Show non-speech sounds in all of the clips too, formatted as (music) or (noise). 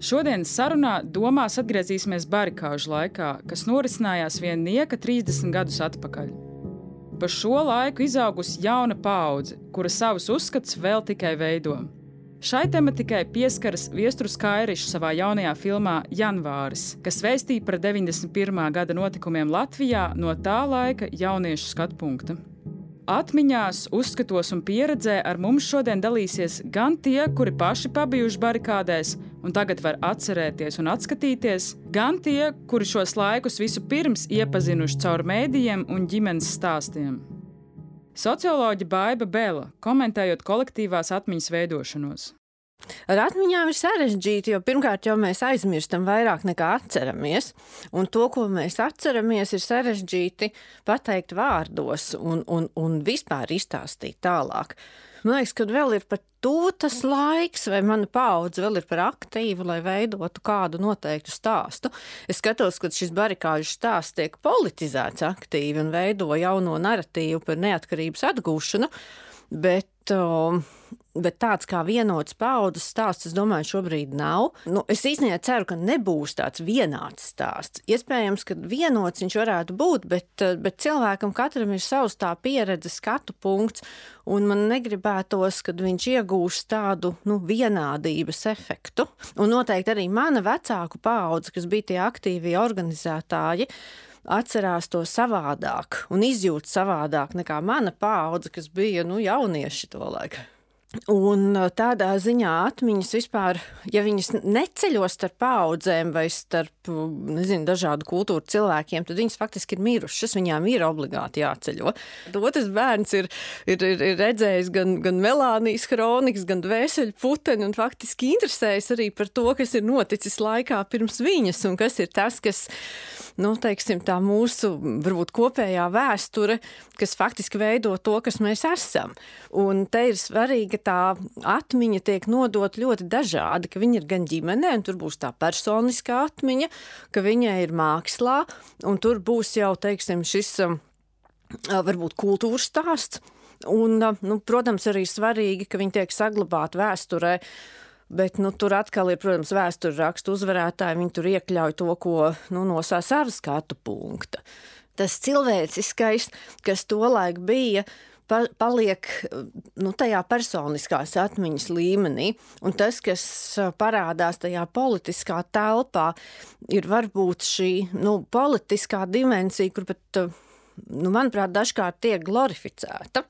Šodienas sarunā domās atgriezīsimies barikāžu laikā, kas norisinājās vien nieka 30 gadus atpakaļ. Pa šo laiku izaugusi jauna paudze, kura savus uzskatus vēl tikai veido. Šai tematikai pieskaras Viestures Kairišs savā jaunajā filmā Janvāris, kas vēstīja par 91. gada notikumiem Latvijā no tā laika jauniešu skatu punkta. Atmiņās, uzskatos un pieredzē ar mums šodien dalīsies gan tie, kuri paši pabijuši barikādēs un tagad var atcerēties un atskatīties, gan tie, kuri šos laikus visu pirms iepazinuši caur mēdījiem un ģimenes stāstiem. Socioloģija Baiva Bela komentējot kolektīvās atmiņas veidošanos. Ar atmiņām ir sarežģīti, jo pirmkārt jau mēs aizmirstam vairāk nekā atceramies, un to, ko mēs atceramies, ir sarežģīti pateikt vārdos un, un, un vispār izstāstīt tālāk. Man liekas, ka vēl ir pat tuvu tas laiks, vai mana paudze vēl ir par aktīvu, lai veidotu kādu noteiktu stāstu. Es skatos, ka šis barikāžu stāsts tiek politizēts aktīvi un veido jauno narratīvu par neatkarības atgūšanu, bet. Uh, Bet tāds kā vienots paudzes stāsts, es domāju, šobrīd nav. Nu, es īstenībā ceru, ka nebūs tāds vienāds stāsts. Iespējams, ka vienots viņš varētu būt, bet, bet cilvēkam katram ir savs tā pieredze, skatu punkts, un man negribētos, kad viņš iegūs tādu nu, vienādības efektu. Un noteikti arī mana vecāku paudze, kas bija tie aktīvie organizētāji, atcerās to savādāk un izjūt savādāk nekā mana paudze, kas bija nu, jaunieši to laiku. Un tādā ziņā atmiņas vispār, ja viņas neceļo starp paudzēm vai starp nezinu, dažādu kultūru cilvēkiem, tad viņas faktiski ir mirušas. Viņām ir obligāti jāceļo. Otrs bērns ir, ir, ir, ir redzējis gan, gan melānijas kronikas, gan dvēseli puteni un faktiski interesējas arī par to, kas ir noticis laikā pirms viņas un kas ir tas, kas nu, teiksim, tā mūsu varbūt kopējā vēsture, kas faktiski veido to, kas mēs esam. Un te ir svarīgi ka tā atmiņa tiek nodot ļoti dažādi, ka viņa ir gan ģimenē, un tur būs tā personiskā atmiņa, ka viņa ir mākslā, un tur būs jau, teiksim, šis varbūt kultūras stāsts. Un, nu, protams, arī svarīgi, ka viņi tiek saglabāti vēsturē. Bet nu, tur atkal ir, protams, vēstures rakstu uzvarētāji. Viņi tur iekļauj to, ko nu, no savas skatu punkta. Tas cilvēciskais, kas tolaik bija, pa, paliek nu, tajā personiskās atmiņas līmenī. Un tas, kas parādās tajā politiskā telpā, ir varbūt šī nu, politiskā dimensija, kur pat, nu, manuprāt, dažkārt tiek glorificēta.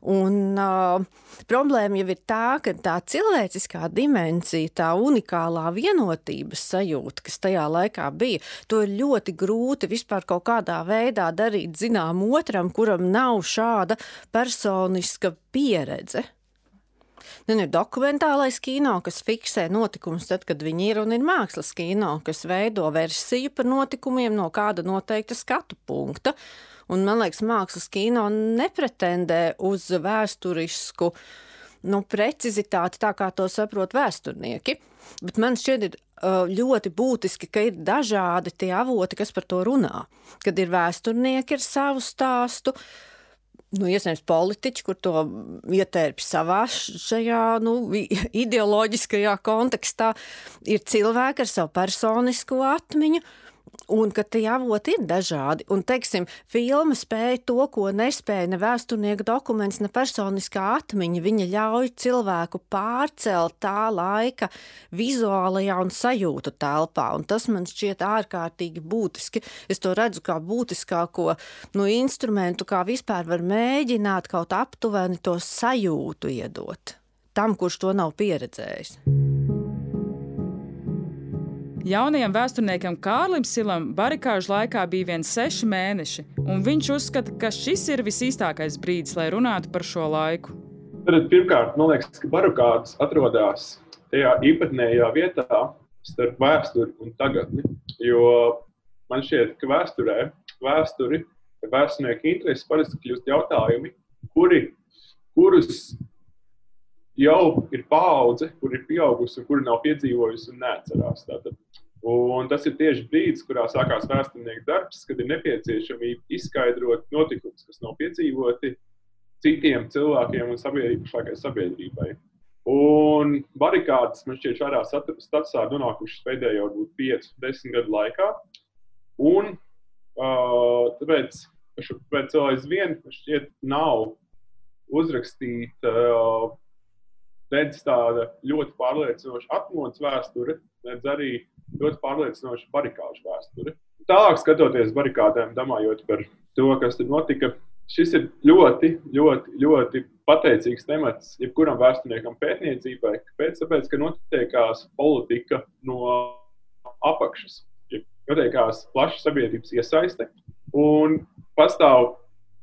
Un, uh, problēma jau ir tā, ka tā cilvēciskā dimensija, tā unikālā vienotības sajūta, kas tajā laikā bija, to ir ļoti grūti vispār kaut kādā veidā darīt zinām otram, kuram nav šāda personiska pieredze. Nu, ir dokumentālais kino, kas fiksē notikumus tad, kad viņi ir, un ir mākslas kino, kas veido versiju par notikumiem no kāda noteikta skatu punkta. Un, man liekas, mākslas kino nepretendē uz vēsturisku nu, precizitāti, tā kā to saprot vēsturnieki. Bet man šķiet, ir ļoti būtiski, ka ir dažādi tie avoti, kas par to runā. Kad ir vēsturnieki ar savu stāstu, nu, iespējams, politiķi, kur to ietērpj savā šajā nu, ideoloģiskajā kontekstā, ir cilvēki ar savu personisko atmiņu. Un ka tie avoti ir dažādi. Un, teiksim, filma spēja to, ko nespēja ne vēsturnieka dokuments, ne personiskā atmiņa. Viņa ļauj cilvēku pārcelt tā laika vizuālajā un sajūtu telpā. Un tas man šķiet ārkārtīgi būtiski. Es to redzu kā būtiskāko nu, instrumentu, kā vispār var mēģināt kaut aptuveni to sajūtu iedot tam, kurš to nav pieredzējis. Jaunajam vēsturniekam Kārlim Silam barikāžu laikā bija viens seši mēneši, un viņš uzskata, ka šis ir visīstākais brīdis, lai runātu par šo laiku. Tad, pirmkārt, man liekas, ka barikādas atrodas tajā īpatnējā vietā starp vēsturi un tagadni. Jo man šķiet, ka vēsturē, vēsturi, vēsturnieku intereses parasti kļūst jautājumi, kuri, kurus jau ir paudze, kur ir pieaugusi un kuri nav piedzīvojusi un neatcerās. Tātad Un tas ir tieši brīdis, kurā sākās vēsturnieka darbs, kad ir nepieciešamība izskaidrot notikumus, kas nav piedzīvoti citiem cilvēkiem un sabiedrībai, sabiedrībai. Un barikādas man šķiet šādā statusā nonākušas pēdējo varbūt 5, 10 gadu laikā. Un uh, tāpēc, tāpēc vēl aizvien šķiet nav uzrakstīta uh, redz tāda ļoti pārliecinoša atmodas vēsture, redz arī ļoti pārliecinoša barikāžu vēsture. Tālāk skatoties barikādēm, domājot par to, kas tur notika, šis ir ļoti, ļoti, ļoti pateicīgs temats jebkuram vēsturniekam pētniecībai. Kāpēc? Tāpēc, ka notiekās politika no apakšas, notiekās plaša sabiedrības iesaiste un pastāv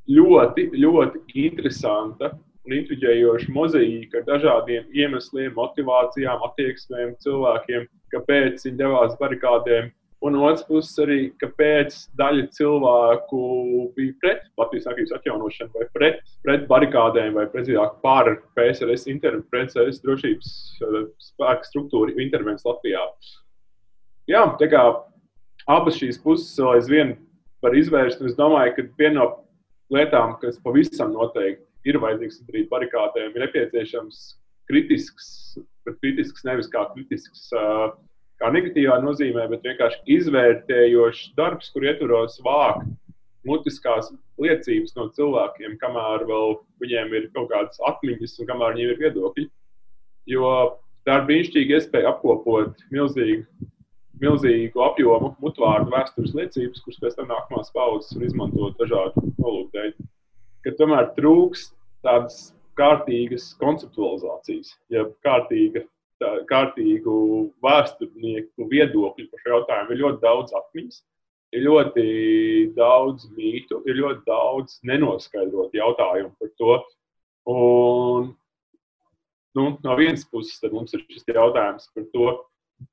ļoti, ļoti interesanta un intriģējoša mozaīka ar dažādiem iemesliem, motivācijām, attieksmēm, cilvēkiem, kāpēc viņi devās barikādēm. Un otrs puses arī, kāpēc daļa cilvēku bija pret Latvijas Savienības atjaunošanu, vai pret, pret barikādēm, vai precīzāk par PSRS, inter, PSRS drošības uh, spēku struktūru intervenciju Latvijā. Jā, tā kā abas šīs puses aizvien var izvērst, un es domāju, ka viena no lietām, kas pavisam noteikti ir vajadzīgs izdarīt barikādēm, ir nepieciešams kritisks, bet kritisks nevis kā kritisks, kā negatīvā nozīmē, bet vienkārši izvērtējošs darbs, kur ietvaros vākt mutiskās liecības no cilvēkiem, kamēr vēl viņiem ir kaut kādas atmiņas un kamēr viņiem ir viedokļi. Jo tā ir brīnišķīga iespēja apkopot milzīgu, milzīgu apjomu mutvārdu vēstures liecības, kuras pēc tam nākamās paudzes var izmantot dažādu nolūku dēļ ka tomēr trūkst tādas kārtīgas konceptualizācijas, ja kārtīga, tā, kārtīgu vēsturnieku viedokļu par šo jautājumu. Ir ļoti daudz atmiņas, ir ļoti daudz mītu, ir ļoti daudz nenoskaidrotu jautājumu par to. Un, nu, no vienas puses mums ir šis jautājums par to,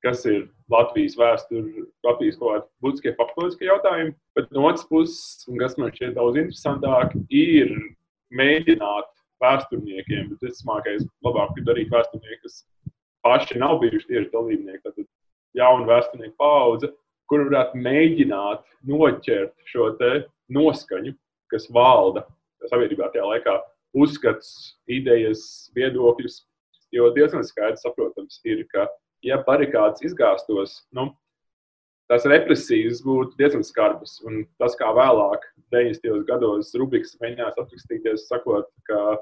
kas ir Latvijas vēsture, Latvijas kaut kādi būtiskie faktoriskie jautājumi. Bet no otras puses, un kas man šķiet daudz interesantāk, ir mēģināt vēsturniekiem, bet vismākais labāk ir darīt vēsturnieki, kas paši nav bijuši tieši dalībnieki. Tad jauna vēsturnieku paudze, kur varētu mēģināt noķert šo noskaņu, kas valda sabiedrībā tajā laikā, uzskats, idejas, viedokļus. Jo diezgan skaidrs saprotams ir, ka ja barikādas izgāstos, nu, tās represijas būtu diezgan skarbas. Un tas, kā vēlāk, 90. gados, Rubiks mēģinās atrakstīties, sakot, ka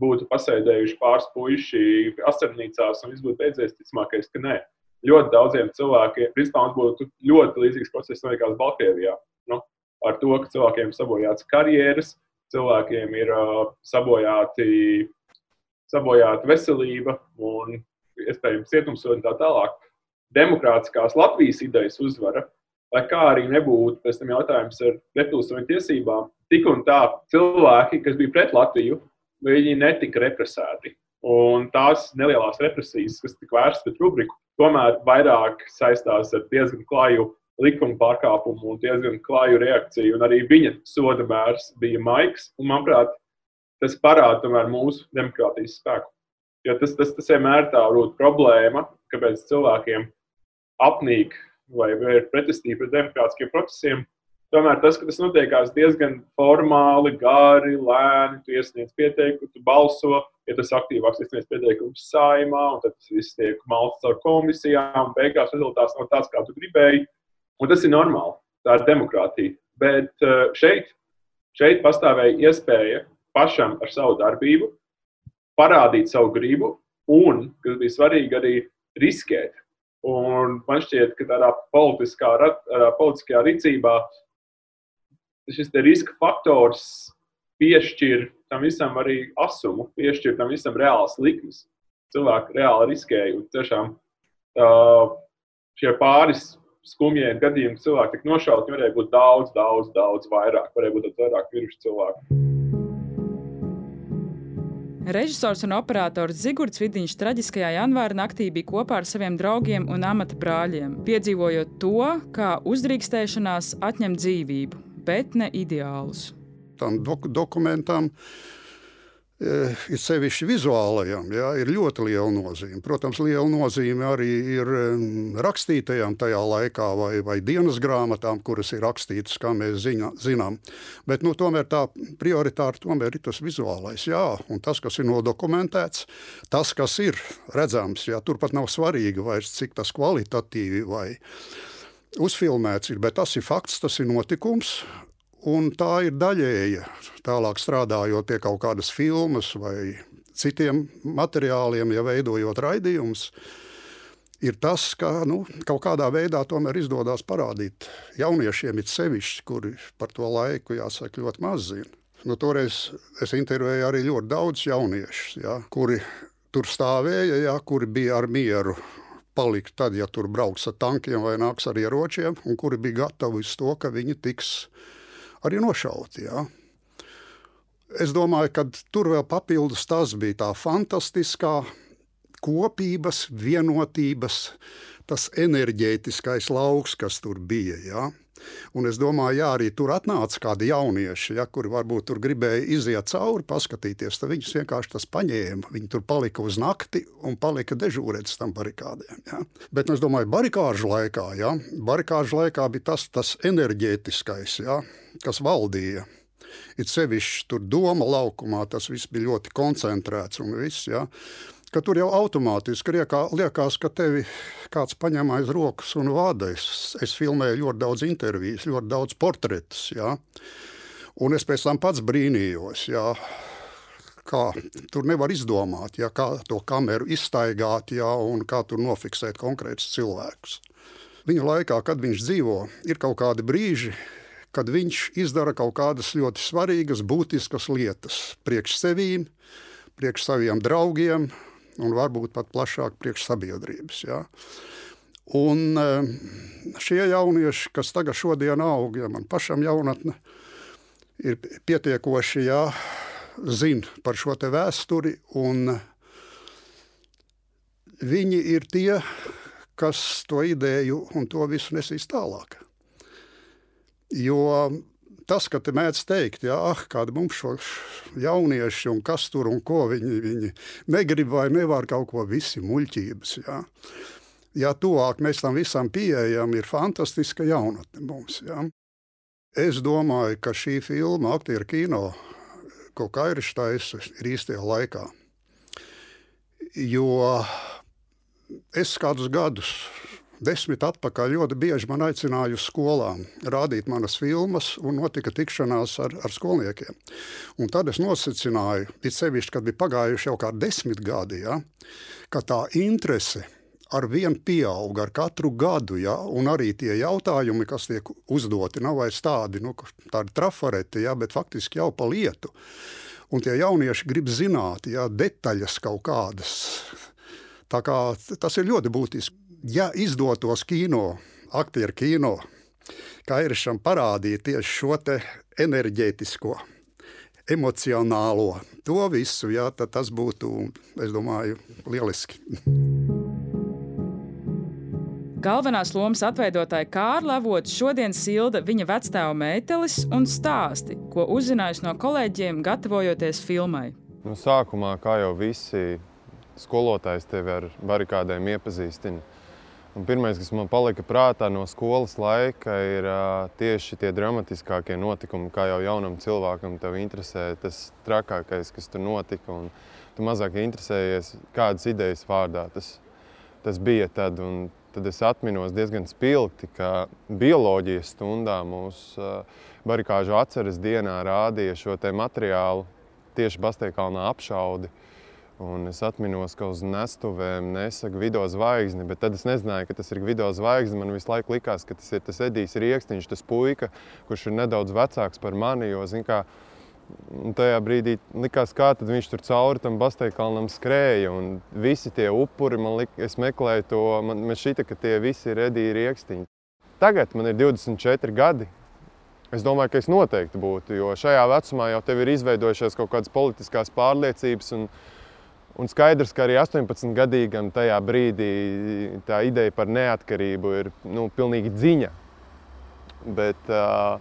būtu pasēdējuši pāris puiši asarnīcās un viss būtu beidzies, ticamākais, ka nē. Ļoti daudziem cilvēkiem, principā, būtu ļoti līdzīgs process nekās Baltkrievijā. Nu, ar to, ka cilvēkiem sabojāts karjeras, cilvēkiem ir uh, sabojāti, sabojāta veselība un iespējams cietumsodi un tā tālāk. Demokrātiskās Latvijas idejas uzvara, lai kā arī nebūtu pēc tam jautājums ar nepilsoņu tiesībām, tik un tā cilvēki, kas bija pret Latviju, viņi netika represēti. Un tās nelielās represijas, kas tika vērstas pret rubriku, tomēr vairāk saistās ar diezgan klaju likuma pārkāpumu un diezgan klaju reakciju. Un arī viņa soda mērs bija maigs. Un, manuprāt, tas parāda mūsu demokrātijas spēku. Jo tas, tas, tas vienmēr tā būtu problēma, kāpēc cilvēkiem apnīk vai, ir pretestība pret demokrātiskiem procesiem. Tomēr tas, ka tas notiekās diezgan formāli, gari, lēni, tu iesniedz pieteikumu, tu balso, ja tas aktīvāks iesniedz pieteikumu saimā, un tad tas viss tiek malts caur komisijām, un beigās rezultāts nav tāds, kā tu gribēji. Un tas ir normāli, tā ir demokrātija. Bet eh, šeit, šeit pastāvēja iespēja pašam ar savu darbību parādīt savu gribu un, kas bija svarīgi, arī riskēt. Un man šķiet, ka tādā politiskā, politiskajā rīcībā šis riska faktors piešķir tam visam arī asumu, piešķir tam visam reāls likmes. Cilvēki reāli riskēja. Tiešām šie pāris skumjie gadījumi cilvēki tika nošauti, varēja būt daudz, daudz, daudz vairāk. Varēja būt vairāk miruši cilvēki. Režisors un operators Zigorts Vidiņš traģiskajā janvāra naktī bija kopā ar saviem draugiem un amata brāļiem, piedzīvojot to, kā uzdrīkstēšanās atņem dzīvību, bet ne ideālus. Tam dok dokumentam Eh, ir sevišķi vizuālajam, jā, ir ļoti liela nozīme. Protams, liela nozīme arī ir rakstītajām tajā laikā, vai, vai dienas grāmatām, kuras ir rakstītas, kā mēs ziņa, zinām. Bet nu, tomēr tā prioritāte tomēr ir tas vizuālais, jā, un tas, kas ir nodokumentēts, tas, kas ir redzams. Jā, turpat nav svarīgi vairs, cik tas kvalitatīvi vai uzfilmēts ir, bet tas ir fakts, tas ir notikums, Un tā ir daļēja. Tālāk strādājot pie kaut kādas filmas vai citiem materiāliem, ja veidojot raidījumus, ir tas, ka nu, kaut kādā veidā tomēr izdodas parādīt jauniešiem, it sevišķi, kuri par to laiku, jāsaka, ļoti maz zina. Nu, toreiz es intervēju arī ļoti daudz jauniešu, ja, kuri tur stāvēja, ja, kuri bija ar mieru palikt tad, ja tur brauks ar tankiem vai nāks ar ieročiem, un kuri bija gatavi uz to, ka viņi tiks arī nošauti. Ja? Es domāju, ka tur vēl papildus tas bija tā fantastiskā kopības, vienotības, tas enerģētiskais lauks, kas tur bija. Ja? Un es domāju, ja arī tur atnāca kādi jaunieši, ja, kuri varbūt tur gribēja iziet cauri, paskatīties, tad viņus vienkārši tas paņēma. Viņi tur palika uz nakti un palika dežūrēt tam barikādēm. Ja. Bet es domāju, barikāžu laikā, ja, barikāžu laikā bija tas, tas enerģētiskais, ja, kas valdīja. It sevišķi tur doma laukumā tas viss bija ļoti koncentrēts un viss. Ja ka tur jau automātiski riekā, liekas, ka tevi kāds paņem aiz rokas un vada. Es, es filmēju ļoti daudz intervijas, ļoti daudz portretus. Ja? Un es pēc tam pats brīnījos. Ja? Kā tur nevar izdomāt, ja, kā to kameru iztaigāt, ja, un kā tur nofiksēt konkrētus cilvēkus. Viņa laikā, kad viņš dzīvo, ir kaut kādi brīži, kad viņš izdara kaut kādas ļoti svarīgas, būtiskas lietas priekš sevīm, priekš saviem draugiem, un varbūt pat plašāk priekš sabiedrības. Ja. Un eh, šie jaunieši, kas tagad šodien aug, ja man pašam jaunatne ir pietiekoši jā, zina par šo te vēsturi, un viņi ir tie, kas to ideju un to visu nesīs tālāk. Jo tas, ka te mēdz teikt, ja ah, kāda mums šo jaunieši un kas tur un ko viņi, viņi negrib vai nevar kaut ko visi muļķības. Ja. Ja tuvāk mēs tam visam pieejam, ir fantastiska jaunatne mums. Ja. Es domāju, ka šī filma, aktieru kino, ko Kairis taisa, ir īstajā laikā. Jo es kādus gadus Desmit atpakaļ ļoti bieži man aicināja uz skolām rādīt manas filmas, un notika tikšanās ar, ar skolniekiem. Un tad es nosacināju, it sevišķi, kad bija pagājuši jau kādi desmit gadi, ja, ka tā interese ar vienu pieaug ar katru gadu, ja, un arī tie jautājumi, kas tiek uzdoti, nav vairs tādi, nu, tādi trafareti, ja, bet faktiski jau pa lietu. Un tie jaunieši grib zināt, ja, detaļas kaut kādas. Tā kā tas ir ļoti būtiski ja izdotos kino, aktieru kino, Kairišam parādīja tieši šo enerģētisko, emocionālo, to visu, jā, tad tas būtu, es domāju, lieliski. Galvenās lomas atveidotāja Kārla Avots šodien silda viņa vectēva meitelis un stāsti, ko uzzinājusi no kolēģiem, gatavojoties filmai. Nu, sākumā, kā jau visi skolotājs tevi ar barikādēm iepazīstina, pirmais, kas man palika prātā no skolas laika, ir uh, tieši tie dramatiskākie notikumi, kā jau jaunam cilvēkam tev interesē tas trakākais, kas tur notika. Tu mazāk interesējies, kādas idejas vārdā tas, tas bija tad. Un tad es atminos diezgan spilgti, ka bioloģijas stundā mūsu uh, barikāžu atceres dienā rādīja šo materiālu tieši Bastēkalnā apšaudi. Uh, Un es atceros, ka uz nestuvēm nesaka video zvaigzni, bet tad es nezināju, ka tas ir video zvaigzne. Man visu laiku likās, ka tas ir tas Edijs Rieksniņš, tas puika, kurš ir nedaudz vecāks par mani. Jo, kā, tajā brīdī likās, kā viņš tur cauri tam Basteikalnam skrēja. Un visi tie upuri, man lik, es meklēju to, man, man šķita, ka tie visi ir Edija Rieksniņi. Tagad man ir 24 gadi. Es domāju, ka es noteikti būtu, jo šajā vecumā jau tev ir izveidojušās kaut kādas politiskās pārliecības. Un, Un skaidrs, ka arī 18-gadīgam tajā brīdī tā ideja par neatkarību ir nu, pilnīgi dziņa. Bet uh,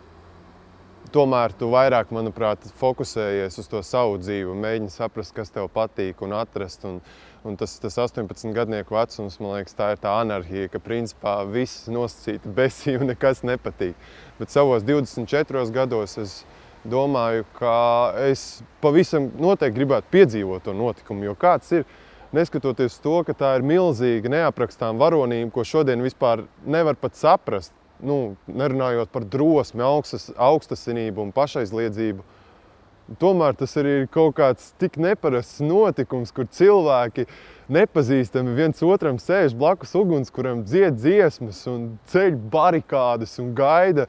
tomēr tu vairāk, manuprāt, fokusējies uz to savu dzīvi, mēģini saprast, kas tev patīk un atrast. Un, un tas, tas 18 gadnieku vecums, man liekas, tā ir tā anarhija, ka principā viss nosacīti (laughs) besī un nekas nepatīk. Bet savos 24 gados es domāju, ka es pavisam noteikti gribētu piedzīvot to notikumu, jo kāds ir neskatoties to, ka tā ir milzīga neaprakstāma varonība, ko šodien vispār nevar pat saprast nu, nerunājot par drosmi, augstas, augstasinību un pašaizliedzību. Tomēr tas arī ir kaut kāds tik neparasts notikums, kur cilvēki nepazīstami viens otram sēž blakus uguns, kuram dzied dziesmas un ceļ barikādas un gaida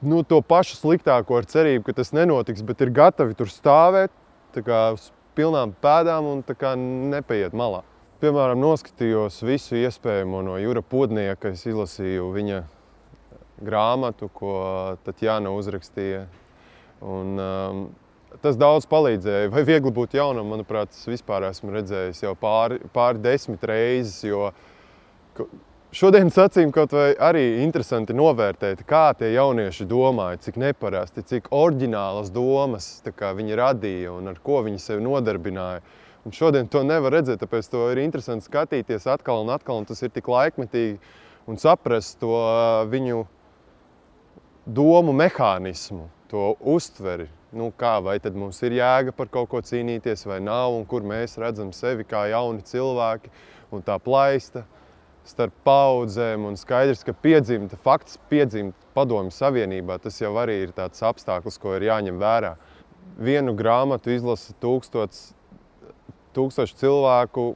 nu, to pašu sliktāko ar cerību, ka tas nenotiks, bet ir gatavi tur stāvēt kā, uz pilnām pēdām un kā, nepaiet malā. Piemēram, noskatījos visu iespējamo no Jūra Podnieka, es izlasīju viņa grāmatu, ko Tatjana uzrakstīja. Un, um, tas daudz palīdzēja. Vai viegli būt jaunam, manuprāt, es vispār esmu redzējis jau pāri, pāri desmit reizes. Jo šodienas acīm kaut vai arī interesanti novērtēt, kā tie jaunieši domāja, cik neparasti, cik oriģinālas domas viņi radīja un ar ko viņi sevi nodarbināja. Un šodien to nevar redzēt, tāpēc to ir interesanti skatīties atkal un atkal. Un tas ir tik laikmetīgi un saprast to viņu domu mehānismu, to uztveri. Nu, kā, vai tad mums ir jēga par kaut ko cīnīties, vai nav, un kur mēs redzam sevi kā jauni cilvēki, un tā plaista starp paudzēm. Un skaidrs, ka piedzimt, fakts piedzimt padomju savienībā, tas jau arī ir tāds apstākļus, ko ir jāņem vērā. Vienu grāmatu izlasa tūkstots, tūkstoši cilvēku,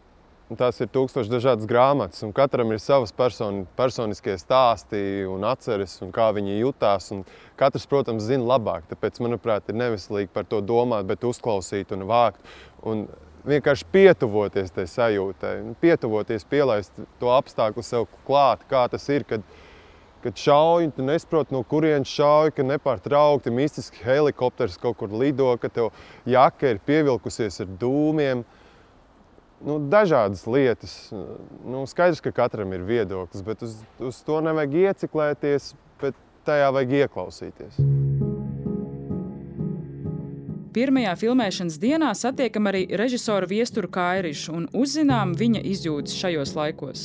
Tās ir tūkstoši dažādas grāmatas, un katram ir savas personi, personiskie stāsti un atceres, un kā viņi jutās. Katrs, protams, zina labāk. Tāpēc, manuprāt, ir neveselīgi par to domāt, bet uzklausīt un vākt. Un vienkārši pietuvoties tai sajūtai, pietuvoties, pielaist to apstākļu sev klāt, kā tas ir. Kad, kad šauj, tu nesaproti, no kurienes šauj, ka nepārtraukti mistiski helikopters kaut kur lido, ka tev jaka ir pievilkusies ar dūmiem nu, dažādas lietas. Nu, skaidrs, ka katram ir viedoklis, bet uz, uz to nevajag ieciklēties, bet tajā vajag ieklausīties. Pirmajā filmēšanas dienā satiekam arī režisoru Viesturu Kairišu un uzzinām viņa izjūtas šajos laikos.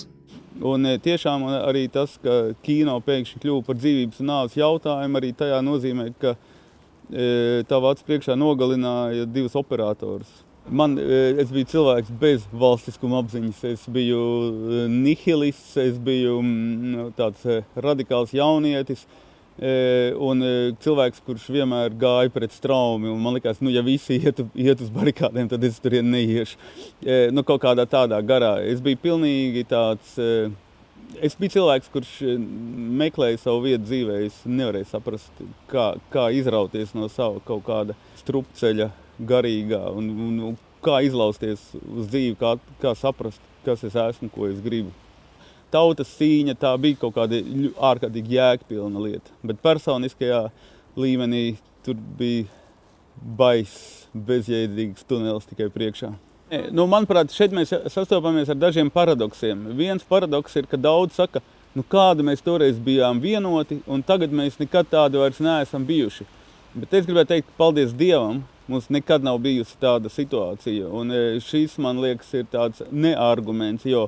Un e, tiešām arī tas, ka kino pēkšņi kļuva par dzīvības un nāves jautājumu, arī tajā nozīmē, ka e, tavā acu priekšā nogalināja divus operatorus. Man, e, es biju cilvēks bez valstiskuma apziņas. Es biju e, nihilists, es biju mm, tāds e, radikāls jaunietis. Un cilvēks, kurš vienmēr gāja pret straumi. Man liekas, nu, ja visi iet, iet uz barikādēm, tad es tur neiešu. Nu, kaut kādā tādā garā. Es biju pilnīgi tāds. Es biju cilvēks, kurš meklēja savu vietu dzīvē. Es nevarēju saprast, kā, kā izrauties no sava kaut kāda strupceļa garīgā un, un, un kā izlausties uz dzīvi, kā, kā saprast, kas es esmu, ko es gribu. Tautas cīņa tā bija kaut kāda ārkārtīgi jēgpilna lieta, bet personiskajā līmenī tur bija baiss, bezjēdzīgs tunelis tikai priekšā. Nu, manuprāt, šeit mēs sastopamies ar dažiem paradoksiem. Viens paradoks ir, ka daudz saka, nu, kāda mēs toreiz bijām vienoti, un tagad mēs nekad tādi vairs neesam bijuši. Bet es gribētu teikt, paldies Dievam, Mums nekad nav bijusi tāda situācija. Un e, šis, man liekas, ir tāds nearguments, jo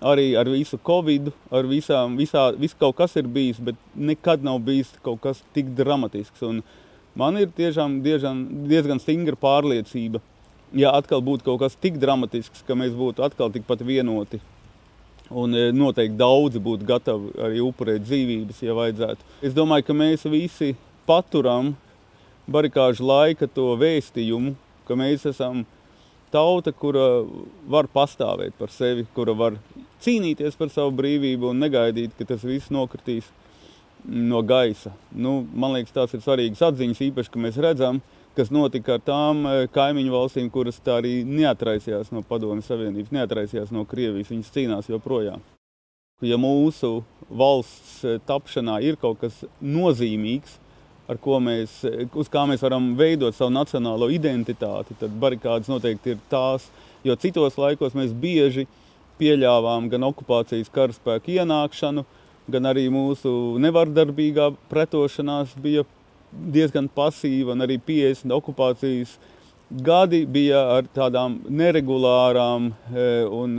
arī ar visu covid, ar visām, visā, viss kaut kas ir bijis, bet nekad nav bijis kaut kas tik dramatisks. Un man ir tiešām diezgan, diezgan stingra pārliecība, ja atkal būtu kaut kas tik dramatisks, ka mēs būtu atkal tikpat vienoti. Un e, noteikti daudzi būtu gatavi arī upurēt dzīvības, ja vajadzētu. Es domāju, ka mēs visi paturam barikāžu laika to vēstījumu, ka mēs esam tauta, kura var pastāvēt par sevi, kura var cīnīties par savu brīvību un negaidīt, ka tas viss nokritīs no gaisa. Nu, man liekas, tās ir svarīgas atziņas, īpaši, ka mēs redzam, kas notika ar tām eh, kaimiņu valstīm, kuras tā arī neatraisījās no Padomju Savienības, neatraisījās no Krievijas. Viņas cīnās joprojām. Ja mūsu valsts eh, tapšanā ir kaut kas nozīmīgs, mēs, uz kā mēs varam veidot savu nacionālo identitāti, tad barikādas noteikti ir tās. Jo citos laikos mēs bieži pieļāvām gan okupācijas karaspēku ienākšanu, gan arī mūsu nevardarbīgā pretošanās bija diezgan pasīva, un arī 50 okupācijas gadi bija ar tādām neregulārām un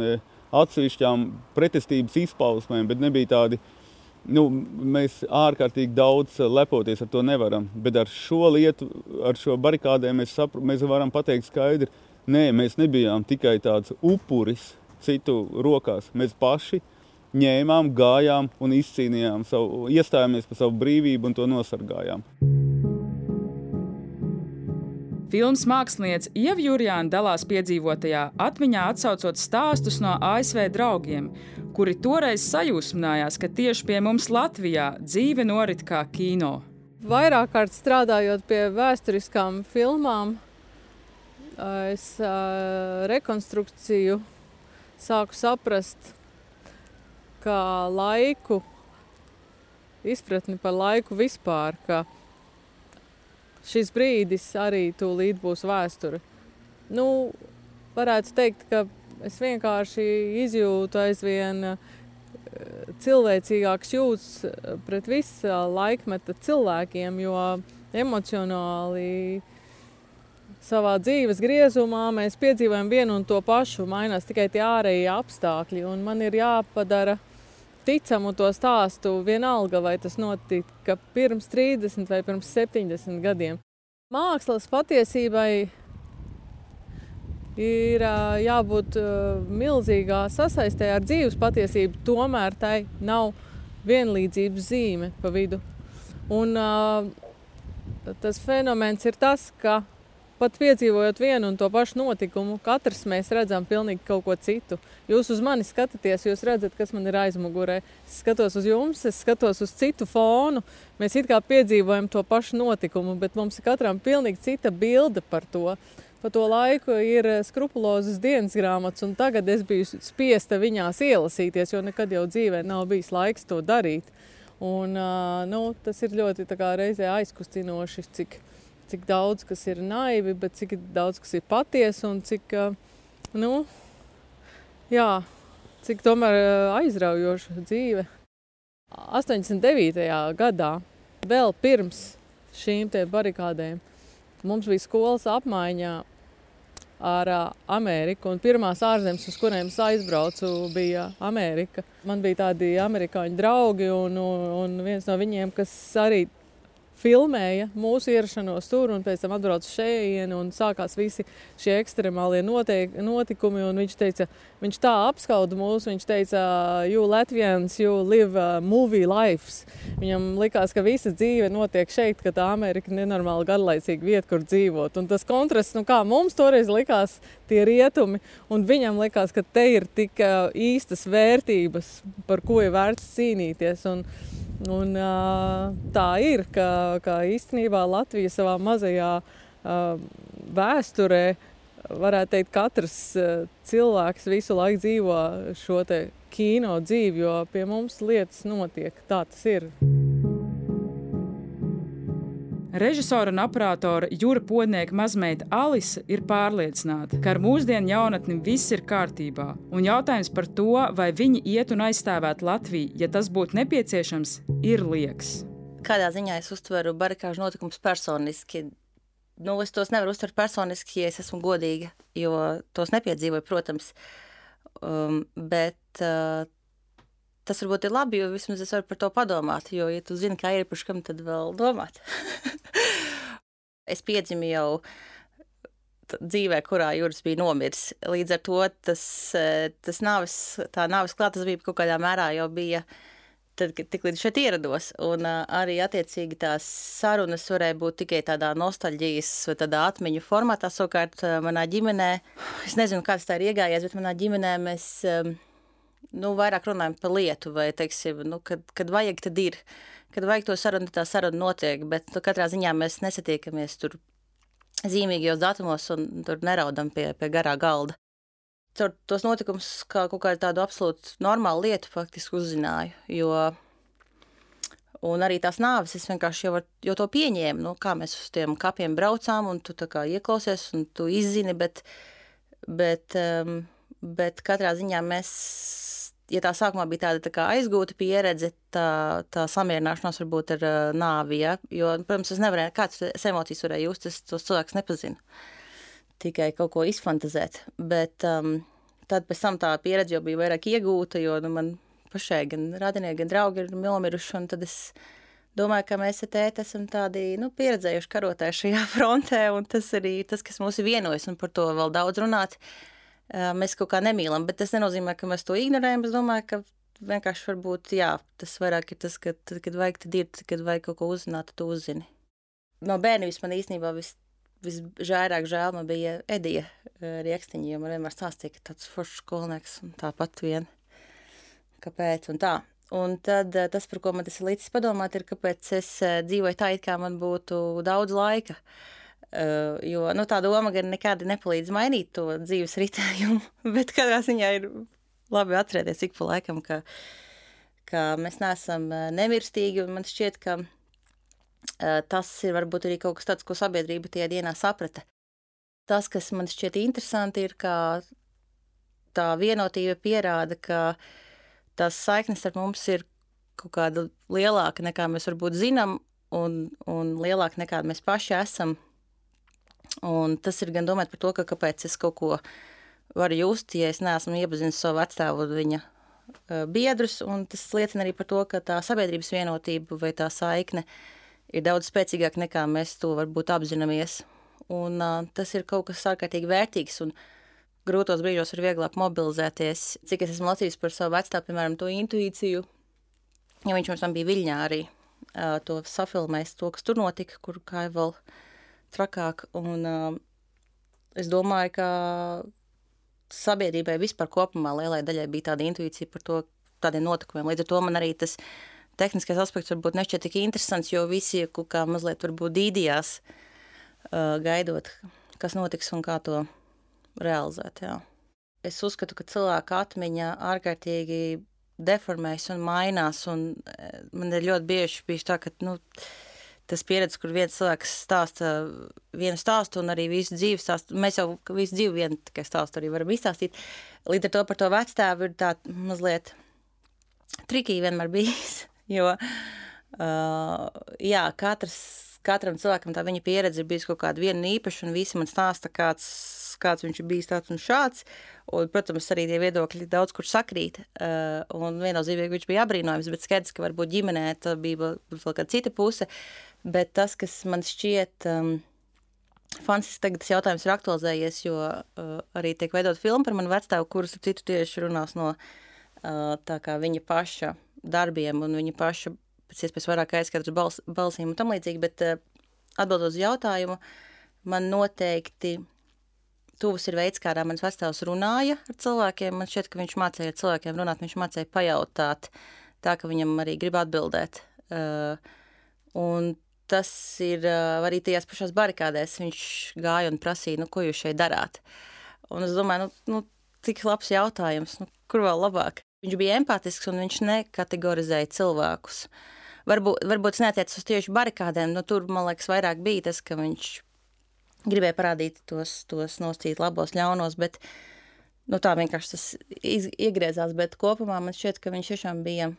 atsevišķām pretestības izpausmēm, bet nebija tādi. Nu, mēs ārkārtīgi daudz lepoties ar to nevaram. Bet ar šo lietu, ar šo barikādēm mēs, sapr, mēs varam pateikt skaidri, nē, mēs nebijām tikai tāds upuris citu rokās. Mēs paši ņēmām, gājām un izcīnījām savu, iestājāmies par savu brīvību un to nosargājām. Filmas māksliniece Ieva Jurjāna dalās piedzīvotajā atmiņā, atsaucot stāstus no ASV draugiem, kuri toreiz sajūsmājās, ka tieši pie mums Latvijā dzīve norit kā kino. Vairāk kārt strādājot pie vēsturiskām filmām, es uh, rekonstrukciju sāku saprast, kā laiku, izpratni par laiku vispār. Ka, šis brīdis arī tūlīt būs vēsture. Nu, varētu teikt, ka es vienkārši izjūtu aizvien eh, cilvēcīgāks jūtas eh, pret visu laikmeta cilvēkiem, jo emocionāli savā dzīves griezumā mēs piedzīvojam vienu un to pašu, mainās tikai tie ārējie apstākļi, man ir jāpadara ticamu to stāstu, vienalga vai tas notika pirms 30 vai pirms 70 gadiem. Mākslas patiesībai ir jābūt milzīgā sasaistē ar dzīves patiesību, tomēr tai nav vienlīdzības zīme pa vidu. Un, tas fenomens ir tas, ka pat piedzīvojot vienu un to pašu notikumu, katrs mēs redzam pilnīgi kaut ko citu. Jūs uz mani skatāties, jūs redzat, kas man ir aizmugurē. Es skatos uz jums, es skatos uz citu fonu. Mēs it kā piedzīvojam to pašu notikumu, bet mums ir katram pilnīgi cita bilde par to. Pa to laiku ir skrupulozas dienas grāmatas, un tagad es biju spiesta viņās ielasīties, jo nekad jau dzīvē nav bijis laiks to darīt. Un, nu, tas ir ļoti kā, reizē aizkustinoši, cik cik daudz kas ir naivi, bet cik daudz kas ir patiesa un cik, nu, jā, cik tomēr aizraujoša dzīve. 89. gadā, vēl pirms šīm barikādēm, mums bija skolas apmaiņā ar Ameriku. Pirmās ārzemes, uz kuriem es aizbraucu, bija Amerika. Man bija tādi amerikāņu draugi, un, un viens no viņiem, kas arī filmēja mūsu ierašanos tur, un pēc tam atbrauca šeit, un sākās visi šie ekstremālie notiek, notikumi. Viņš teica, viņš tā apskauda mūs, viņš teica, you Latvians, you live uh, movie lives. Viņam likās, ka visa dzīve notiek šeit, ka tā Amerika ir nenormāli garlaicīga vieta, kur dzīvot. Un tas kontrasts, nu kā mums toreiz likās, tie rietumi, un viņam likās, ka te ir tik uh, īstas vērtības, par ko ir vērts cīnīties. Un, Un, tā ir, ka, ka īstenībā Latvija savā mazajā vēsturē, varētu teikt, katrs cilvēks visu laiku dzīvo šo kino dzīvi, jo pie mums lietas notiek. Tā tas ir. Režisora un operātora Jūra Podnieka mazmeita Alise ir pārliecināta, ka ar mūsdienu jaunatni viss ir kārtībā. Un jautājums par to, vai viņi iet un aizstāvētu Latviju, ja tas būtu nepieciešams, ir liekas. Kādā ziņā es uztveru barikāžu notikumus personiski? Nu, es tos nevaru uztvert personiski, ja es esmu godīga, jo tos nepiedzīvoju, protams. Um, bet uh, tas varbūt ir labi, jo vismaz es varu par to padomāt. Jo, ja tu zini, kā ir, par kam tad vēl domāt? (laughs) es piedzimu jau dzīvē, kurā jūras bija nomiris. Līdz ar to tas, e, tas nāves, tā nāves klātesība kaut kādā mērā jau bija. Tad, kad tik līdz šeit ierados, un uh, arī attiecīgi tās sarunas varēja būt tikai tādā nostalģijas vai tādā atmiņu formātā. Savukārt, uh, manā ģimenē, es nezinu, kāds tā ir iegājies, bet manā ģimenē mēs um, nu, vairāk runājam par lietu, vai, teiksim, nu, kad, kad vajag, tad ir. Kad vajag to sarunu, tā saruna notiek, bet nu, katrā ziņā mēs nesatiekamies tur zīmīgajos datumos un tur neraudam pie, pie garā galda. Caur tos notikumus kā kaut kādu tādu absolūtu normālu lietu faktiski uzzināju, jo Un arī tās nāves es vienkārši jau, var, jau to pieņēmu. Nu, kā mēs uz tiem kapiem braucām, un tu ieklausies, un tu izzini, bet, bet, um, bet katrā ziņā mēs ja tā sākumā bija tāda tā aizgūta pieredze, tā, tā samierināšanās varbūt ar uh, nāvi, ja? jo, protams, es nevarēju, kāds emocijas varēja just, es tos cilvēkus nepazinu. Tikai kaut ko izfantazēt, bet um, tad pēc tam tā pieredze jau bija vairāk iegūta, jo nu, man pašai gan radinieki, gan draugi ir nomiruši, un tad es domāju, ka mēs ar tēti esam tādi nu, pieredzējuši karotāji šajā (laughs) frontē, un tas arī tas, kas mūs vienojas, un par to vēl daudz runāt. Mēs kaut kā nemīlam, bet tas nenozīmē, ka mēs to ignorējam. Es domāju, ka vienkārši varbūt, jā, tas vairāk ir tas, ka tad, kad vajag, tad ir, kad vajag kaut ko uzzināt, tad uzzini. No bērnības man īstenībā vis, visžēlāk žēl man bija Edija Riekstiņa, jo man vienmēr stāstīja, ka tāds foršs skolnieks un tāpat vien. Kāpēc un tā. Un tad tas, par ko man tas ir līdzis padomāt, ir, kāpēc es dzīvoju tā, it kā man būtu daudz laika. Uh, jo nu, tā doma gan nekādi nepalīdz mainīt to dzīves ritējumu, (laughs) bet katrā ziņā ir labi atcerēties ik pa laikam, ka, ka mēs neesam nemirstīgi, un man šķiet, ka uh, tas ir varbūt arī kaut kas tāds, ko sabiedrība tajā dienā saprata. Tas, kas man šķiet interesanti, ir, ka tā vienotība pierāda, ka uh, tās saiknes ar mums ir kaut kāda lielāka nekā mēs varbūt zinām, un, un lielāka nekā mēs paši esam. Un tas ir gan domāt par to, ka kāpēc es kaut ko varu just, ja es neesmu iepazinis savu vecstāvu un viņa biedrus, un tas liecina arī par to, ka tā sabiedrības vienotība vai tā saikne ir daudz spēcīgāka nekā mēs to varbūt apzināmies. Un uh, tas ir kaut kas ārkārtīgi vērtīgs, un uh, grūtos brīžos ir vieglāk mobilizēties. Cik es esmu lasījis par savu vecstāvu, piemēram, to intuīciju, jo viņš mums bija Viļņā arī uh, to safilmējis, to, kas tur notika, kur kāja vēl trakāk. Un uh, es domāju, ka sabiedrībai vispār kopumā lielai daļai bija tāda intuīcija par to, tādiem notikumiem. Līdz ar to man arī tas tehniskais aspekts varbūt nešķiet tik interesants, jo visi kaut kā mazliet varbūt dīdījās, uh, gaidot, kas notiks un kā to realizēt. Jā. Es uzskatu, ka cilvēka atmiņa ārkārtīgi deformējas un mainās. Un e, man ir ļoti bieži bijis tā, ka nu, tas pieredze, kur viens cilvēks stāsta vienu stāstu un arī visu dzīvi stāstu. Mēs jau visu dzīvi vienu tikai stāstu arī varam izstāstīt. Līdz ar to par to vecstāvu ir tā mazliet trikīgi vienmēr bijis, (laughs) jo uh, jā, katrs, katram cilvēkam tā viņa pieredze ir bijusi kaut kāda viena īpaša un visi man stāsta kāds kāds viņš ir bijis tāds un šāds. Un, protams, arī tie viedokļi daudz kur sakrīt. Uh, un viennozīmīgi viņš bija apbrīnojams, bet skaidrs, ka varbūt ģimenē tā bija vēl kāda cita puse. Bet tas, kas man šķiet. Um, Fansis tagad tas jautājums ir aktualizējies, jo uh, arī tiek veidot filmu par manu vecstāvu, kuras ar citu tieši runās no uh, tā kā viņa paša darbiem un viņa paša pēc iespējas vairāk aizskatras bals, balsīm un tam līdzīgi, bet uh, atbildot uz jautājumu, man noteikti tuvs ir veids, kādā mans vecāks runāja ar cilvēkiem. Man šķiet, ka viņš mācīja ar cilvēkiem runāt, viņš mācīja pajautāt, tā ka viņam arī grib atbildēt. Uh, un tas ir arī tajās pašās barikādēs. Viņš gāja un prasīja, nu, ko jūs šeit darāt. Un es domāju, nu, nu cik labs jautājums, nu, kur vēl labāk. Viņš bija empātisks un viņš nekategorizēja cilvēkus. Varbūt, varbūt tas neatiecas uz tieši barikādēm, nu, tur, man liekas, vairāk bija tas, ka viņš gribēja parādīt tos, tos noscīt labos, ļaunos, bet nu, tā vienkārši tas iz, iegriezās. Bet kopumā man šķiet, ka viņš tiešām bija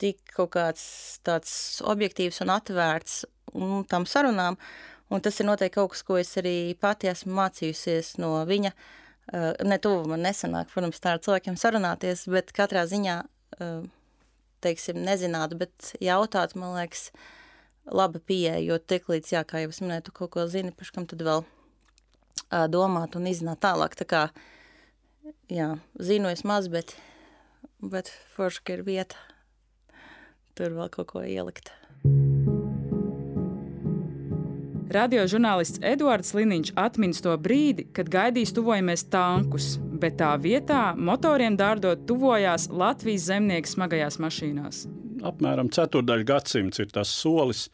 tik kaut kāds tāds objektīvs un atvērts un tam sarunām, un tas ir noteikti kaut kas, ko es arī pati esmu mācījusies no viņa. Uh, ne tuvu man nesanāk, protams, tā ar cilvēkiem sarunāties, bet katrā ziņā, uh, teiksim, nezināt, bet jautāt, man liekas, laba pieeja, jo tik līdz, jā, kā jau es minēju, tu kaut ko zini, par kam tad vēl uh, domāt un izzināt tālāk. Tā kā, jā, zinu es maz, bet, bet forši, ka ir vieta tur vēl kaut ko ielikt. Radiožurnālists Eduards Liniņš atminas to brīdi, kad gaidīs tuvojamies tankus, bet tā vietā motoriem dārdot tuvojās Latvijas zemnieki smagajās mašīnās apmēram ceturdaļa gadsimts ir tas solis,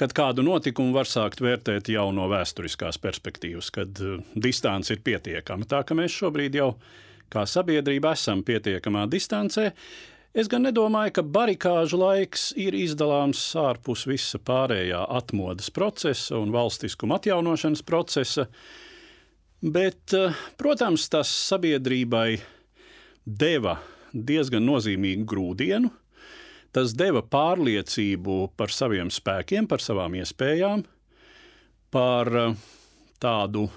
kad kādu notikumu var sākt vērtēt jau no vēsturiskās perspektīvas, kad uh, distance ir pietiekama. Tā ka mēs šobrīd jau kā sabiedrība esam pietiekamā distancē. Es gan nedomāju, ka barikāžu laiks ir izdalāms ārpus visa pārējā atmodas procesa un valstiskuma atjaunošanas procesa, bet, uh, protams, tas sabiedrībai deva diezgan nozīmīgu grūdienu. Tas deva pārliecību par saviem spēkiem, par savām iespējām, par uh, tādu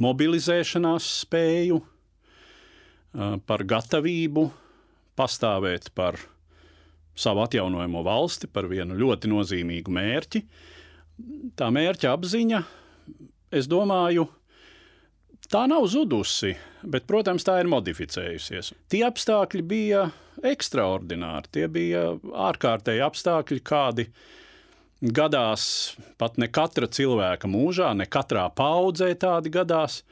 mobilizēšanās spēju, uh, par gatavību pastāvēt par savu atjaunojamo valsti, par vienu ļoti nozīmīgu mērķi. Tā mērķa apziņa, es domāju, tā nav zudusi, bet, protams, tā ir modificējusies. Tie apstākļi bija ekstraordināri, tie bija ārkārtēji apstākļi, kādi gadās pat ne katra cilvēka mūžā, ne katrā paudzē tādi gadās.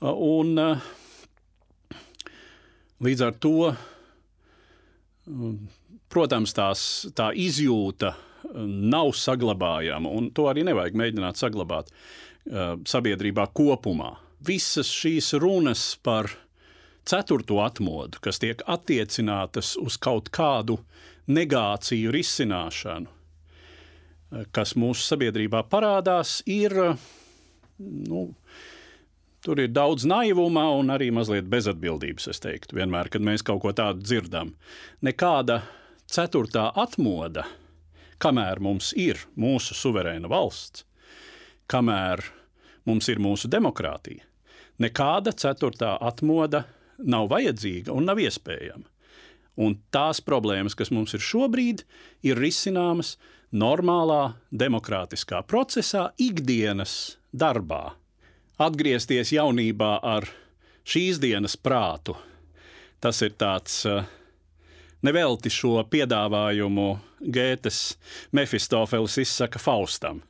Un, līdz ar to Protams, tās, tā izjūta uh, nav saglabājama, un to arī nevajag mēģināt saglabāt uh, sabiedrībā kopumā. Visas šīs runas par ceturto atmodu, kas tiek attiecinātas uz kaut kādu negāciju risināšanu, uh, kas mūsu sabiedrībā parādās, ir nu, Tur ir daudz naivuma un arī mazliet bezatbildības, es teiktu, vienmēr, kad mēs kaut ko tādu dzirdam. Nekāda ceturtā atmoda, kamēr mums ir mūsu suverēna valsts, kamēr mums ir mūsu demokrātija, nekāda ceturtā atmoda nav vajadzīga un nav iespējama. Un tās problēmas, kas mums ir šobrīd, ir risināmas normālā demokrātiskā procesā, ikdienas darbā atgriezties jaunībā ar šīs dienas prātu. Tas ir tāds uh, nevelti šo piedāvājumu Gētes Mefistofelis izsaka Faustam.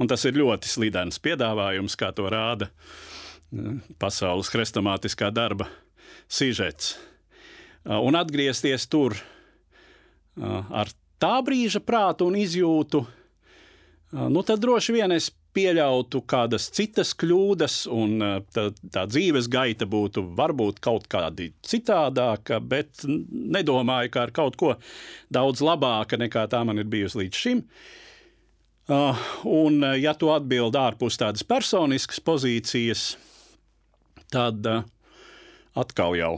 Un tas ir ļoti slidens piedāvājums, kā to rāda uh, pasaules hrestomātiskā darba sižets. Uh, un atgriezties tur ar tā brīža prātu un izjūtu, nu tad droši vien es pieļautu kādas citas kļūdas, un eh, tā, tā dzīves gaita būtu varbūt kaut kāda citādāka, bet nedomāju, ka ar kaut ko daudz labāka nekā tā man ir bijusi līdz šim. Uh, un, eh, ja tu atbild ārpus tādas personiskas pozīcijas, tad uh, atkal jau,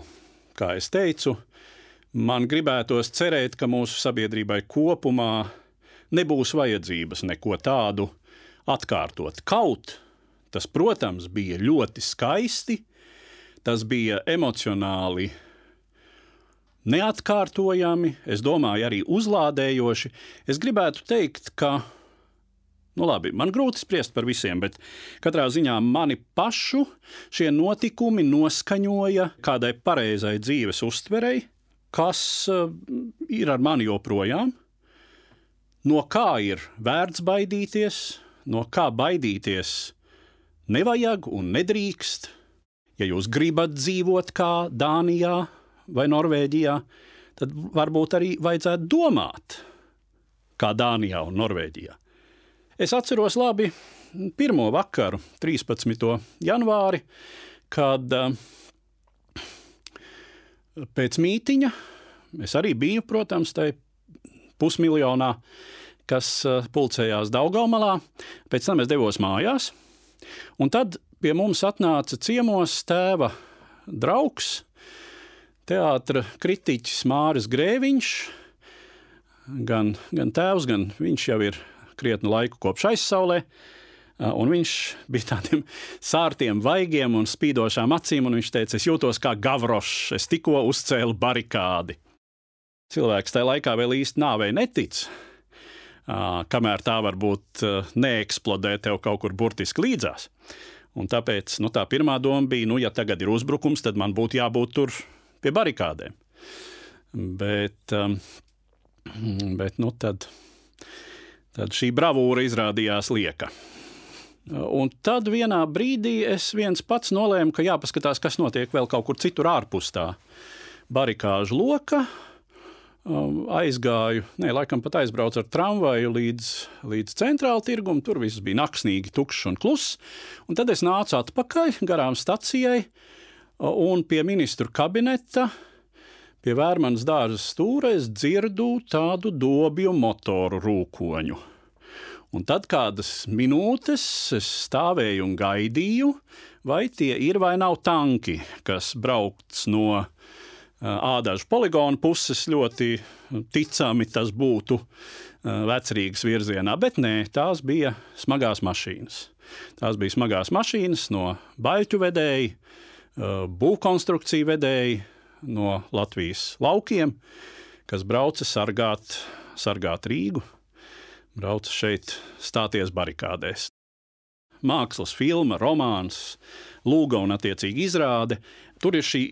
kā es teicu, man gribētos cerēt, ka mūsu sabiedrībai kopumā nebūs vajadzības neko tādu atkārtot. Kaut tas, protams, bija ļoti skaisti, tas bija emocionāli neatkārtojami, es domāju, arī uzlādējoši. Es gribētu teikt, ka, nu labi, man grūti spriest par visiem, bet katrā ziņā mani pašu šie notikumi noskaņoja kādai pareizai dzīves uztverei, kas uh, ir ar mani joprojām, no kā ir vērts baidīties, no kā baidīties nevajag un nedrīkst. Ja jūs gribat dzīvot kā Dānijā vai Norvēģijā, tad varbūt arī vajadzētu domāt kā Dānijā un Norvēģijā. Es atceros labi pirmo vakaru, 13. janvāri, kad uh, pēc mītiņa es arī biju, protams, tajā pusmiljonā kas eh, pulcējās Daugamalā. Pēc tam es devos mājās, un tad pie mums atnāca ciemos tēva draugs, teātris kritiķis Māris Grēviņš. Gan, gan tēvs, gan viņš jau ir krietnu laiku kopš aizsaulē. Eh, un viņš bija tādiem (laughs) sārtiem, vaigiem un spīdošām acīm, un viņš teica, es jūtos kā gavrošs, es tikko uzcēlu barikādi. Cilvēks tajā laikā vēl īsti nāvei netic, kamēr tā varbūt neeksplodē tev kaut kur burtiski līdzās. Un tāpēc nu, tā pirmā doma bija, nu, ja tagad ir uzbrukums, tad man būtu jābūt tur pie barikādēm. Bet, bet nu, tad, tad šī bravūra izrādījās lieka. Un tad vienā brīdī es viens pats nolēmu, ka jāpaskatās, kas notiek vēl kaut kur citur ārpus tā barikāžu loka. Um, aizgāju, ne, laikam pat aizbraucu ar tramvaju līdz, līdz centrāla tirgumam. Tur viss bija naktsnīgi, tukšs un kluss. Un tad es nācu atpakaļ garām stacijai un pie ministru kabineta. Pie vērmanas dārza stūra es dzirdu tādu dobju motoru rūkoņu. Un tad kādas minūtes es stāvēju un gaidīju, vai tie ir vai nav tanki, kas braukts no ādažu poligonu puses ļoti ticami tas būtu vecrīgas virzienā, bet nē, tās bija smagās mašīnas. Tās bija smagās mašīnas no baļķu vedēji, būvkonstrukciju vedēji no Latvijas laukiem, kas brauca sargāt, sargāt Rīgu, brauca šeit stāties barikādēs. Mākslas filma, romāns, lūga un attiecīgi izrāde. Tur ir šī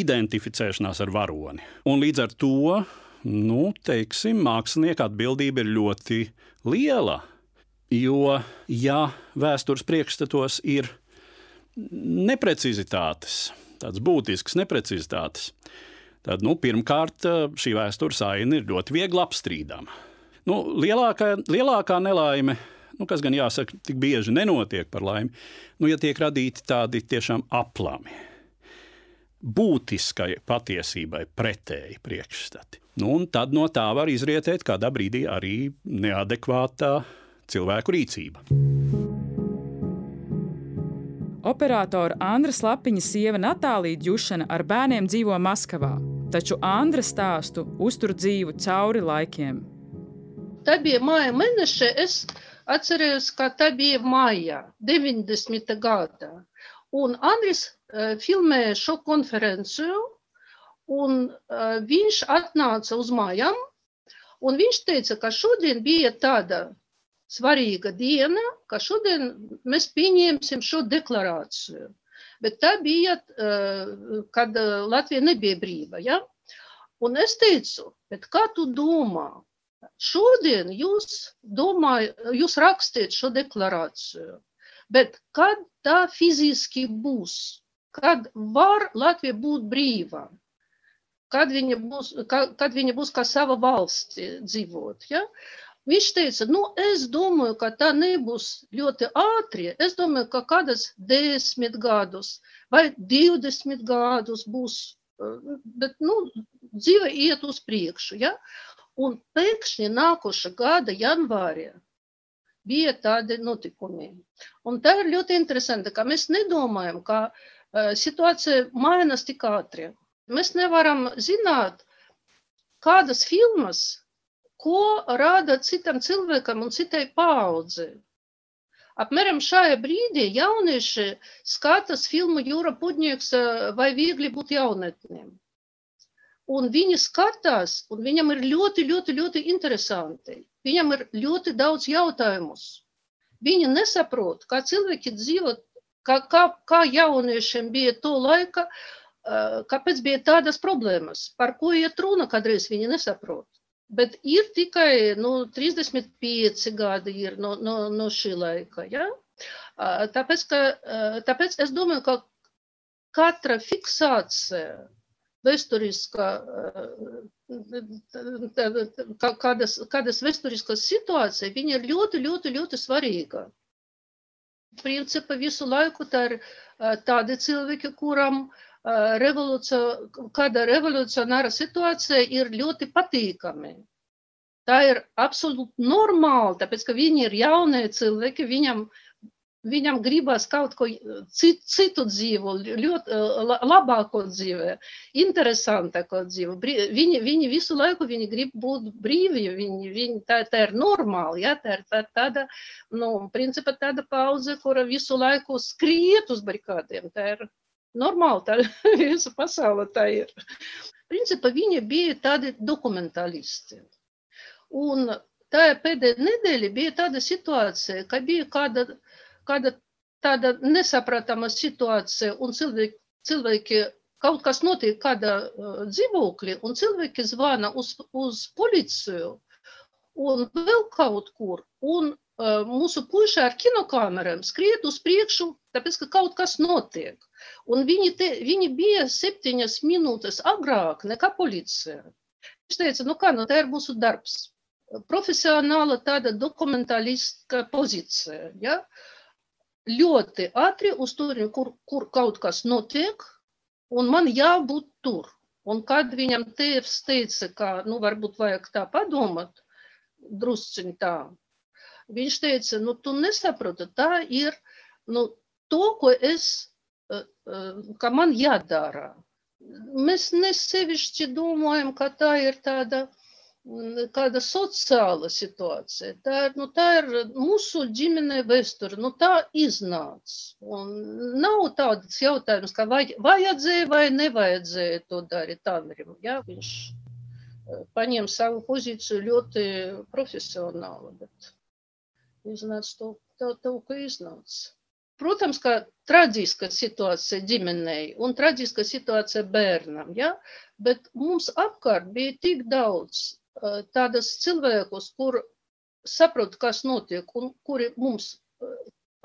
identificēšanās ar varoni. Un līdz ar to, nu, teiksim, mākslinieka atbildība ir ļoti liela. Jo, ja vēstures priekšstatos ir neprecizitātes, tādas būtiskas neprecizitātes, tad nu, pirmkārt šī vēstures aina ir ļoti viegli apstrīdama. Nu, lielākā, lielākā nelaime, nu, kas gan jāsaka, tik bieži nenotiek par laimi, nu, ja tiek radīti tādi tiešām aplami būtiskai patiesībai pretēji priekšstati. Nu, un tad no tā var izrietēt kādā brīdī arī neadekvātā cilvēku rīcība. Operatora Andra Slapiņa sieva Natālija Džušana ar bērniem dzīvo Maskavā, taču Andra stāstu uztur dzīvu cauri laikiem. Tā bija māja mēneša. Es atceros, ka tā bija māja 90. gadā. Un Andris filmēja šo konferenciju, un viņš atnāca uz mājām, un viņš teica, ka šodien bija tāda svarīga diena, ka šodien mēs pieņemsim šo deklarāciju. Bet tā bija, kad Latvija nebija brīva. Ja? Un es teicu, kā tu domā? Šodien jūs, domāj, jūs rakstiet šo deklarāciju, bet kad tā fiziski būs? kad var Latvija būt brīva, kad viņa būs, kad, kad viņa būs kā sava valsts dzīvot. Ja? Viņš teica, nu, es domāju, ka tā nebūs ļoti ātri. Es domāju, ka kādas desmit gadus vai divdesmit gadus būs, bet nu, dzīve iet uz priekšu. Ja? Un pēkšņi nākoša gada janvārī bija tādi notikumi. Un tā ir ļoti interesanti, ka mēs nedomājam, ka uh, situācija mainās tik ātri. Mēs nevaram zināt, kādas filmas, ko rāda citam cilvēkam un citai paudzei. Apmēram šajā brīdī jaunieši skatās filmu Jūra Pudnieks vai viegli būt jaunatnēm. Un viņi skatās, un viņam ir ļoti, ļoti, ļoti interesanti. Viņam ir ļoti daudz jautājumus. Viņi nesaprot, kā cilvēki dzīvo kā, kā, kā jauniešiem bija to laika, kāpēc bija tādas problēmas, par ko iet runa, kādreiz viņi nesaprot. Bet ir tikai nu, 35 gadi ir no, no, no šī laika. Ja? Tāpēc, ka, tāpēc es domāju, ka katra fiksācija vēsturiskā, kādas, kādas vēsturiskas situācija, viņa ir ļoti, ļoti, ļoti svarīga principā visu laiku tā ir tādi cilvēki, kuram revolucija, kāda revolucionāra situācija ir ļoti patīkami. Tā ir absolūti normāli, tāpēc, ka viņi ir jaunie cilvēki, viņam viņam gribas kaut ko citu, citu dzīvu, ļoti labāko dzīvi, interesantāko dzīvi. Viņi, viņi visu laiku viņi grib būt brīvi, viņi, viņi, tā, tā ir normāli, ja? tā ir tā, tāda, nu, principā tāda pauze, kura visu laiku skriet uz barikādiem. Tā ir normāli, tā (laughs) visa pasaule tā ir. Principā viņi bija tādi dokumentalisti. Un tā pēdējā nedēļa bija tāda situācija, ka bija kāda kāda tāda nesaprotama situācija un cilvēki, cilvēki kaut kas notiek kādā uh, dzīvoklī, un cilvēki zvana uz, uz policiju un vēl kaut kur. Un uh, mūsu puiši ar kinokamerām skriet uz priekšu, tāpēc, ka kaut kas notiek. Un viņi, te, viņi bija septiņas minūtes agrāk nekā policija. Viņš teica, nu kā, nu tā ir mūsu darbs. Profesionāla tāda dokumentāliska pozīcija. Ja? Uh, ļoti ātri uz turieni, kur, kur kaut kas notiek, un man jābūt tur. Un kad viņam tēvs teica, ka, nu, varbūt vajag tā padomāt, drusciņ tā, viņš teica, nu, tu nesaproti, tā ir, nu, to, ko es, ka man jādara. mēs nesevišķi domājam, ka tā ir tāda kāda sociāla situācija. Tā ir, nu, tā ir mūsu ģimenē vēsture, nu, tā iznāca. Un nav tāds jautājums, ka vai, vajadzēja vai nevajadzēja to darīt Andrim. Ja? Viņš paņem savu pozīciju ļoti profesionāli, bet iznāca to, to, to ka iznāca. Protams, ka traģiska situācija ģimenei un traģiska situācija bērnam, ja? bet mums apkārt bija tik daudz tādas cilvēkus, kur saprot, kas notiek un kuri mums uh,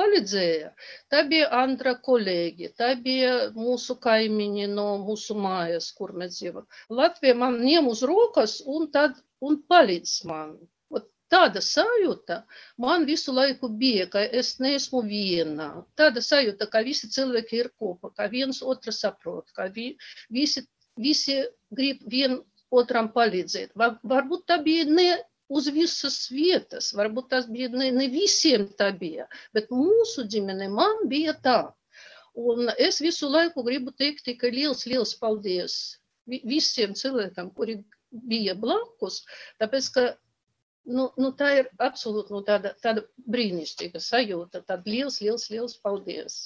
palīdzēja. Tā bija Andra kolēģi, tā bija mūsu kaimiņi no mūsu mājas, kur mēs dzīvojam. Latvija man ņem uz rokas un tad un palīdz man tāda sajūta man visu laiku bija, ka es neesmu viena. Tāda sajūta, ka visi cilvēki ir kopā, ka viens otru saprot, ka vi, visi, visi grib vien otram palīdzēt. Var, varbūt tā bija ne uz visas vietas, varbūt tas bija ne, ne visiem tā bija, bet mūsu ģimene man bija tā. Un es visu laiku gribu teikt tikai liels, liels paldies visiem cilvēkiem, kuri bija blakus, tāpēc, ka Nu, nu, tā ir absolūti nu, tāda, tāda brīnišķīga sajūta. Tad liels, liels, liels paldies!